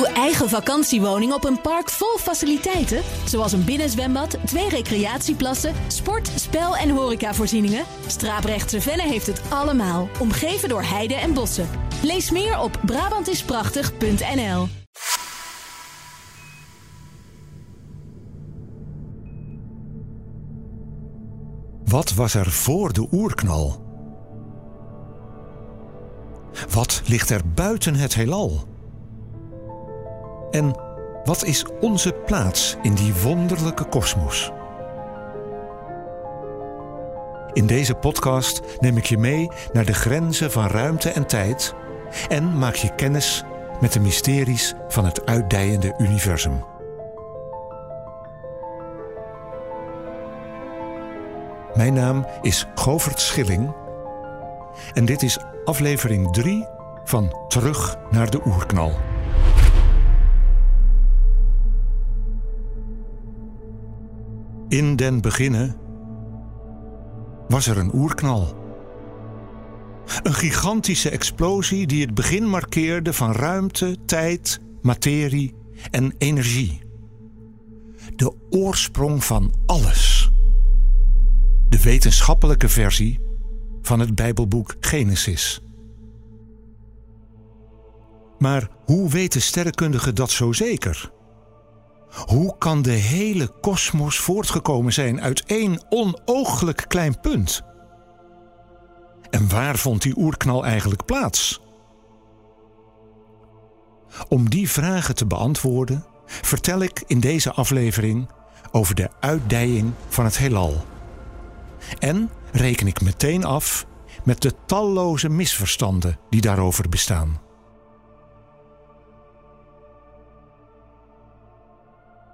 Uw eigen vakantiewoning op een park vol faciliteiten, zoals een binnenzwembad, twee recreatieplassen, sport, spel en horecavoorzieningen. Straaprechtse Venne heeft het allemaal, omgeven door heide en bossen. Lees meer op Brabantisprachtig.nl. Wat was er voor de oerknal? Wat ligt er buiten het heelal? En wat is onze plaats in die wonderlijke kosmos? In deze podcast neem ik je mee naar de grenzen van ruimte en tijd en maak je kennis met de mysteries van het uitdijende universum. Mijn naam is Govert Schilling en dit is aflevering 3 van Terug naar de Oerknal. In den beginnen was er een oerknal. Een gigantische explosie die het begin markeerde van ruimte, tijd, materie en energie. De oorsprong van alles. De wetenschappelijke versie van het Bijbelboek Genesis. Maar hoe weten sterrenkundigen dat zo zeker? Hoe kan de hele kosmos voortgekomen zijn uit één onooglijk klein punt? En waar vond die oerknal eigenlijk plaats? Om die vragen te beantwoorden, vertel ik in deze aflevering over de uitdijing van het heelal. En reken ik meteen af met de talloze misverstanden die daarover bestaan.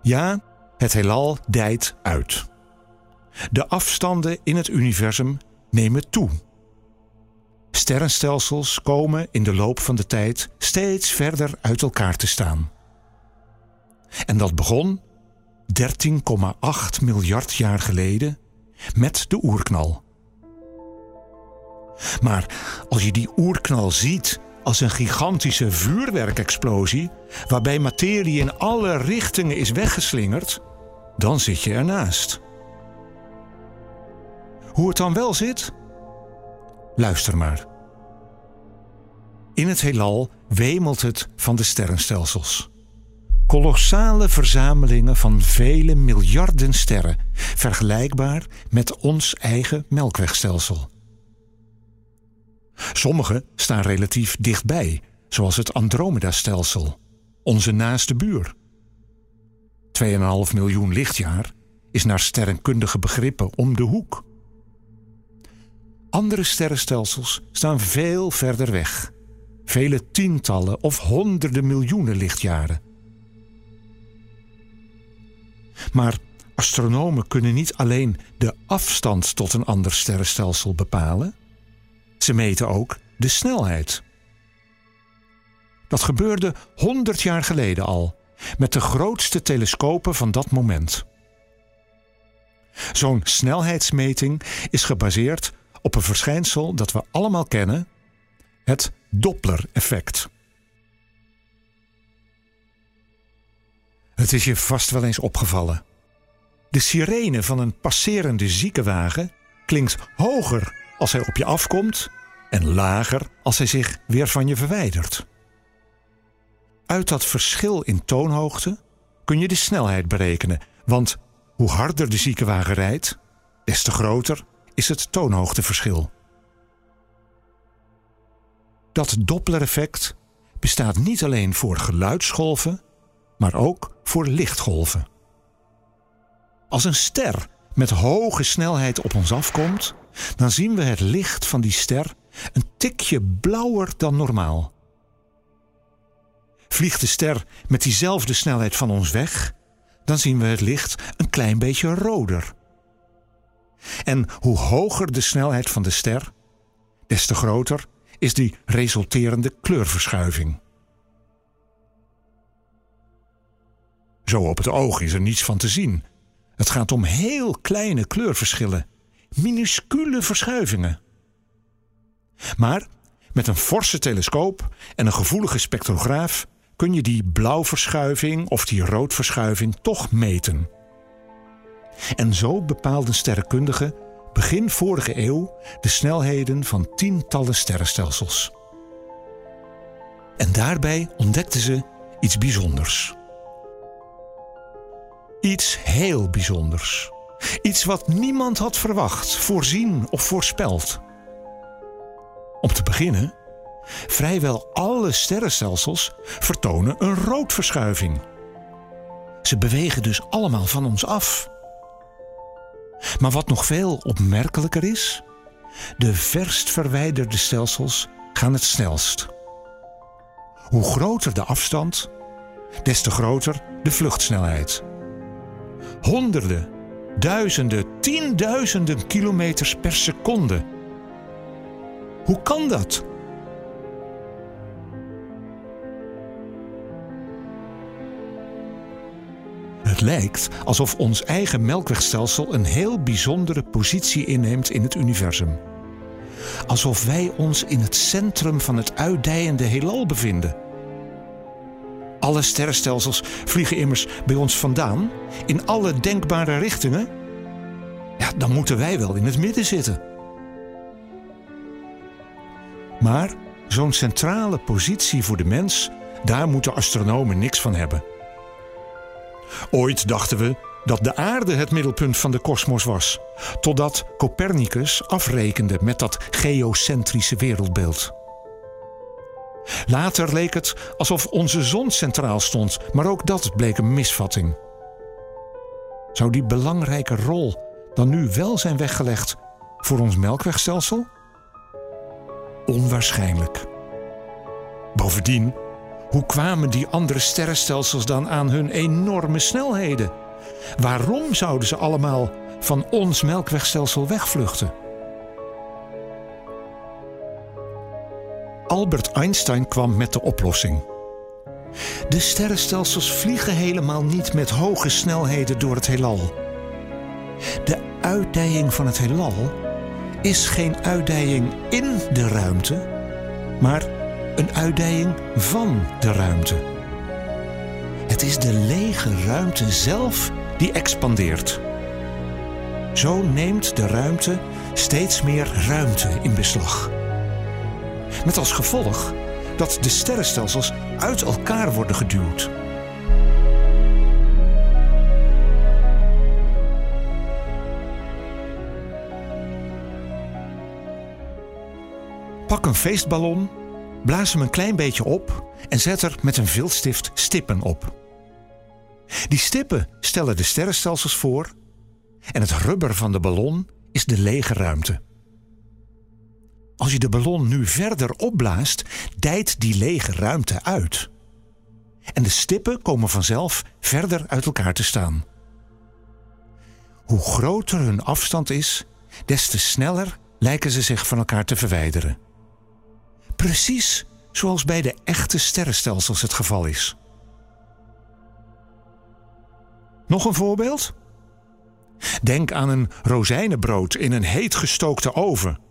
Ja, het heelal dijt uit. De afstanden in het universum nemen toe. Sterrenstelsels komen in de loop van de tijd steeds verder uit elkaar te staan. En dat begon 13,8 miljard jaar geleden met de oerknal. Maar als je die oerknal ziet als een gigantische vuurwerkexplosie, waarbij materie in alle richtingen is weggeslingerd, dan zit je ernaast. Hoe het dan wel zit? Luister maar. In het heelal wemelt het van de sterrenstelsels. Kolossale verzamelingen van vele miljarden sterren, vergelijkbaar met ons eigen melkwegstelsel. Sommige staan relatief dichtbij, zoals het Andromeda-stelsel, onze naaste buur. 2,5 miljoen lichtjaar is naar sterrenkundige begrippen om de hoek. Andere sterrenstelsels staan veel verder weg, vele tientallen of honderden miljoenen lichtjaren. Maar astronomen kunnen niet alleen de afstand tot een ander sterrenstelsel bepalen ze meten ook de snelheid. Dat gebeurde 100 jaar geleden al, met de grootste telescopen van dat moment. Zo'n snelheidsmeting is gebaseerd op een verschijnsel dat we allemaal kennen: het Doppler-effect. Het is je vast wel eens opgevallen. De sirene van een passerende ziekenwagen klinkt hoger als hij op je afkomt en lager als hij zich weer van je verwijdert. Uit dat verschil in toonhoogte kun je de snelheid berekenen, want hoe harder de ziekenwagen rijdt, des te groter is het toonhoogteverschil. Dat Doppler-effect bestaat niet alleen voor geluidsgolven, maar ook voor lichtgolven. Als een ster met hoge snelheid op ons afkomt, dan zien we het licht van die ster een tikje blauwer dan normaal. Vliegt de ster met diezelfde snelheid van ons weg, dan zien we het licht een klein beetje roder. En hoe hoger de snelheid van de ster, des te groter is die resulterende kleurverschuiving. Zo op het oog is er niets van te zien. Het gaat om heel kleine kleurverschillen, minuscule verschuivingen. Maar met een forse telescoop en een gevoelige spectrograaf kun je die blauwverschuiving of die roodverschuiving toch meten. En zo bepaalden sterrenkundigen begin vorige eeuw de snelheden van tientallen sterrenstelsels. En daarbij ontdekten ze iets bijzonders. Iets heel bijzonders. Iets wat niemand had verwacht, voorzien of voorspeld. Om te beginnen, vrijwel alle sterrenstelsels vertonen een roodverschuiving. Ze bewegen dus allemaal van ons af. Maar wat nog veel opmerkelijker is, de verst verwijderde stelsels gaan het snelst. Hoe groter de afstand, des te groter de vluchtsnelheid. Honderden, duizenden, tienduizenden kilometers per seconde. Hoe kan dat? Het lijkt alsof ons eigen melkwegstelsel een heel bijzondere positie inneemt in het universum. Alsof wij ons in het centrum van het uitdijende heelal bevinden. Alle sterrenstelsels vliegen immers bij ons vandaan, in alle denkbare richtingen. Ja, dan moeten wij wel in het midden zitten. Maar zo'n centrale positie voor de mens, daar moeten astronomen niks van hebben. Ooit dachten we dat de aarde het middelpunt van de kosmos was, totdat Copernicus afrekende met dat geocentrische wereldbeeld. Later leek het alsof onze zon centraal stond, maar ook dat bleek een misvatting. Zou die belangrijke rol dan nu wel zijn weggelegd voor ons melkwegstelsel? Onwaarschijnlijk. Bovendien hoe kwamen die andere sterrenstelsels dan aan hun enorme snelheden? Waarom zouden ze allemaal van ons melkwegstelsel wegvluchten? Albert Einstein kwam met de oplossing. De sterrenstelsels vliegen helemaal niet met hoge snelheden door het heelal. De uitdijing van het heelal is geen uitdijing in de ruimte, maar een uitdijing van de ruimte. Het is de lege ruimte zelf die expandeert. Zo neemt de ruimte steeds meer ruimte in beslag. Met als gevolg dat de sterrenstelsels uit elkaar worden geduwd. Pak een feestballon Blaas hem een klein beetje op en zet er met een viltstift stippen op. Die stippen stellen de sterrenstelsels voor en het rubber van de ballon is de lege ruimte. Als je de ballon nu verder opblaast, dijt die lege ruimte uit. En de stippen komen vanzelf verder uit elkaar te staan. Hoe groter hun afstand is, des te sneller lijken ze zich van elkaar te verwijderen. Precies zoals bij de echte sterrenstelsels het geval is. Nog een voorbeeld? Denk aan een rozijnenbrood in een heet gestookte oven.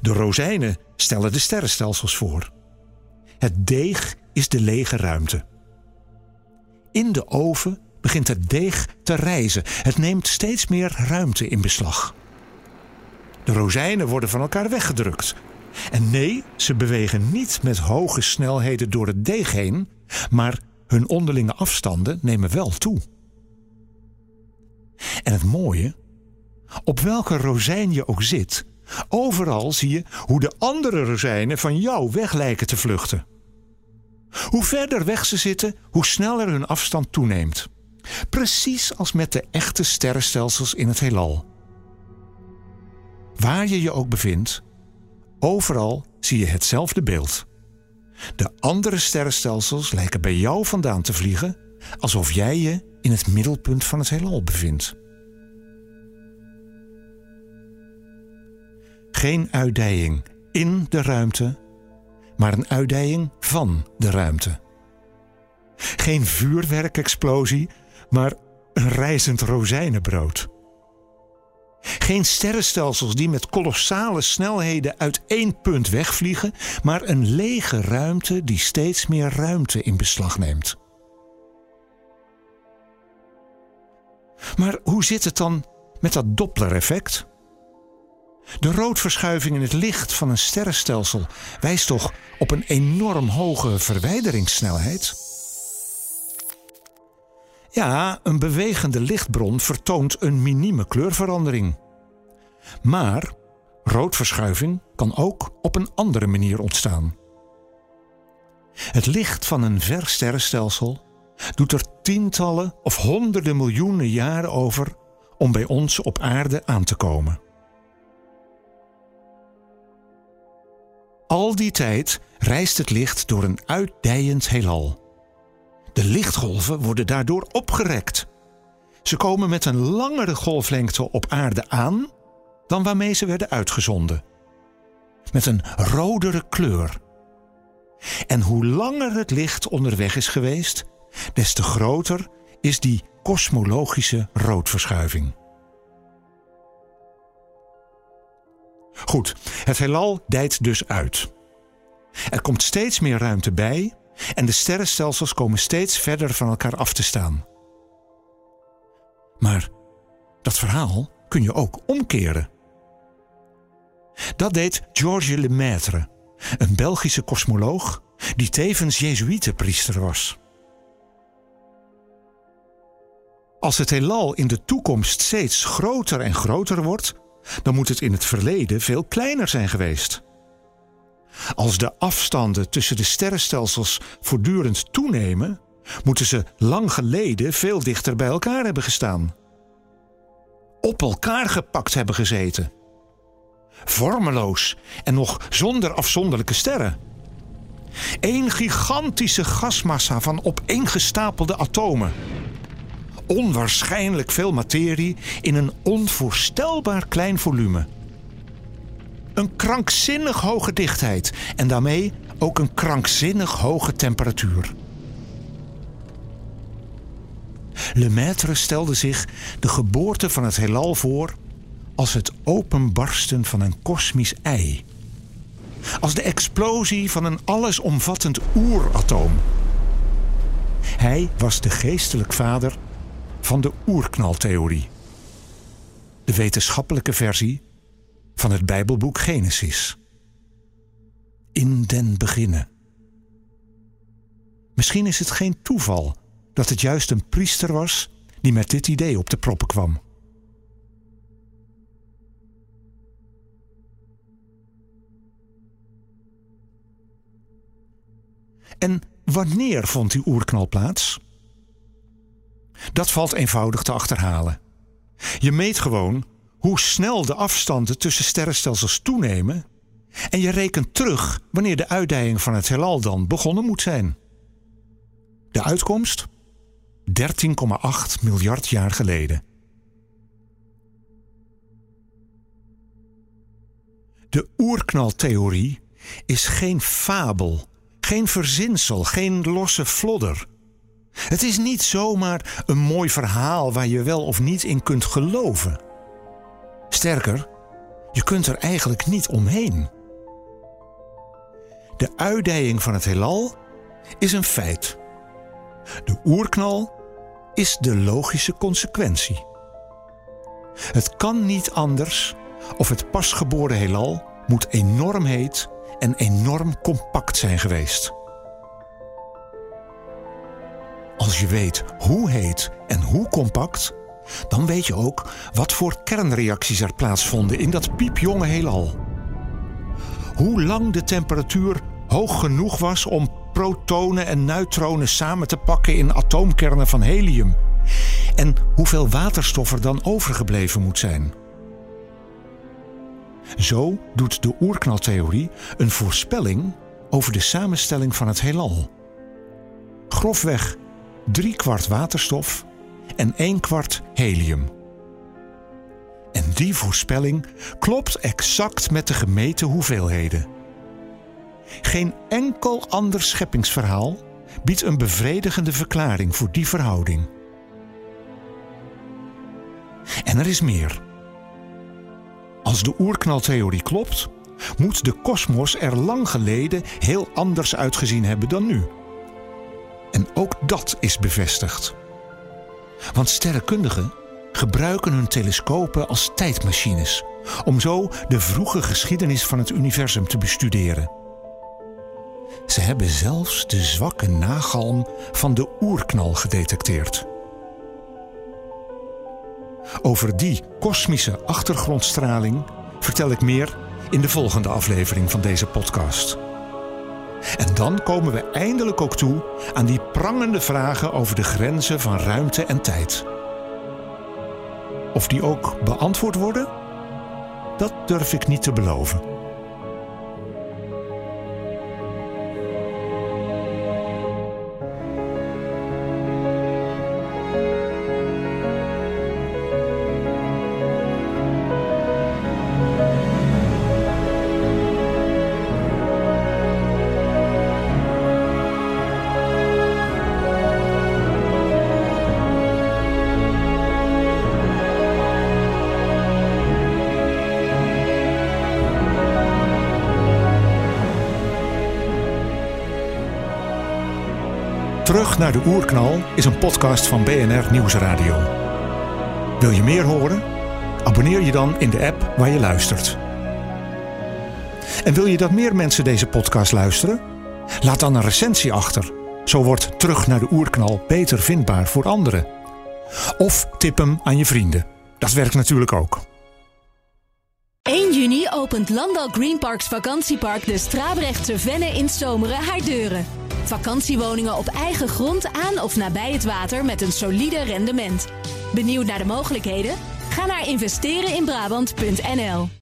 De rozijnen stellen de sterrenstelsels voor. Het deeg is de lege ruimte. In de oven begint het deeg te rijzen. Het neemt steeds meer ruimte in beslag. De rozijnen worden van elkaar weggedrukt, en nee, ze bewegen niet met hoge snelheden door het deeg heen, maar hun onderlinge afstanden nemen wel toe. En het mooie, op welke rozijn je ook zit, overal zie je hoe de andere rozijnen van jou weg lijken te vluchten. Hoe verder weg ze zitten, hoe sneller hun afstand toeneemt. Precies als met de echte sterrenstelsels in het heelal. Waar je je ook bevindt, Overal zie je hetzelfde beeld. De andere sterrenstelsels lijken bij jou vandaan te vliegen, alsof jij je in het middelpunt van het heelal bevindt. Geen uitdijing in de ruimte, maar een uitdijing van de ruimte. Geen vuurwerkexplosie, maar een reizend rozijnenbrood. Geen sterrenstelsels die met kolossale snelheden uit één punt wegvliegen, maar een lege ruimte die steeds meer ruimte in beslag neemt. Maar hoe zit het dan met dat Doppler-effect? De roodverschuiving in het licht van een sterrenstelsel wijst toch op een enorm hoge verwijderingssnelheid? Ja, een bewegende lichtbron vertoont een minieme kleurverandering. Maar roodverschuiving kan ook op een andere manier ontstaan. Het licht van een ver sterrenstelsel doet er tientallen of honderden miljoenen jaren over om bij ons op aarde aan te komen. Al die tijd reist het licht door een uitdijend heelal. De lichtgolven worden daardoor opgerekt. Ze komen met een langere golflengte op aarde aan dan waarmee ze werden uitgezonden. Met een rodere kleur. En hoe langer het licht onderweg is geweest, des te groter is die kosmologische roodverschuiving. Goed, het heelal dijt dus uit. Er komt steeds meer ruimte bij en de sterrenstelsels komen steeds verder van elkaar af te staan. Maar dat verhaal kun je ook omkeren. Dat deed Georges Lemaitre, een Belgische kosmoloog die tevens Jezuïetenpriester was. Als het heelal in de toekomst steeds groter en groter wordt, dan moet het in het verleden veel kleiner zijn geweest. Als de afstanden tussen de sterrenstelsels voortdurend toenemen, moeten ze lang geleden veel dichter bij elkaar hebben gestaan. Op elkaar gepakt hebben gezeten. Vormeloos en nog zonder afzonderlijke sterren. Eén gigantische gasmassa van opeengestapelde atomen onwaarschijnlijk veel materie in een onvoorstelbaar klein volume. Een krankzinnig hoge dichtheid en daarmee ook een krankzinnig hoge temperatuur. Lemaitre stelde zich de geboorte van het heelal voor als het openbarsten van een kosmisch ei. Als de explosie van een allesomvattend oeratoom. Hij was de geestelijk vader van de oerknaltheorie. De wetenschappelijke versie van het Bijbelboek Genesis. In den beginnen. Misschien is het geen toeval dat het juist een priester was die met dit idee op de proppen kwam. En wanneer vond die oerknal plaats? Dat valt eenvoudig te achterhalen. Je meet gewoon hoe snel de afstanden tussen sterrenstelsels toenemen en je rekent terug wanneer de uitdijing van het heelal dan begonnen moet zijn. De uitkomst? 13,8 miljard jaar geleden. De oerknaltheorie is geen fabel, geen verzinsel, geen losse flodder. Het is niet zomaar een mooi verhaal waar je wel of niet in kunt geloven. Sterker, je kunt er eigenlijk niet omheen. De uitdijing van het heelal is een feit. De oerknal is de logische consequentie. Het kan niet anders of het pasgeboren heelal moet enorm heet en enorm compact zijn geweest. Als je weet hoe heet en hoe compact, dan weet je ook wat voor kernreacties er plaatsvonden in dat piepjonge heelal. Hoe lang de temperatuur hoog genoeg was om protonen en neutronen samen te pakken in atoomkernen van helium. En hoeveel waterstof er dan overgebleven moet zijn. Zo doet de oerknaltheorie een voorspelling over de samenstelling van het heelal. Grofweg drie kwart waterstof en één kwart helium. En die voorspelling klopt exact met de gemeten hoeveelheden. Geen enkel ander scheppingsverhaal biedt een bevredigende verklaring voor die verhouding. En er is meer. Als de oerknaltheorie klopt, moet de kosmos er lang geleden heel anders uitgezien hebben dan nu. En ook dat is bevestigd. Want sterrenkundigen gebruiken hun telescopen als tijdmachines om zo de vroege geschiedenis van het universum te bestuderen. Ze hebben zelfs de zwakke nagalm van de oerknal gedetecteerd. Over die kosmische achtergrondstraling vertel ik meer in de volgende aflevering van deze podcast. En dan komen we eindelijk ook toe aan die prangende vragen over de grenzen van ruimte en tijd. Of die ook beantwoord worden? Dat durf ik niet te beloven. Terug naar de Oerknal is een podcast van BNR Nieuwsradio. Wil je meer horen? Abonneer je dan in de app waar je luistert. En wil je dat meer mensen deze podcast luisteren? Laat dan een recensie achter. Zo wordt Terug naar de Oerknal beter vindbaar voor anderen. Of tip hem aan je vrienden. Dat werkt natuurlijk ook. 1 juni opent Landal Green Parks vakantiepark de Strabrechtse Venne in Zomeren haar deuren. Vakantiewoningen op eigen grond aan of nabij het water met een solide rendement. Benieuwd naar de mogelijkheden? Ga naar investereninbrabant.nl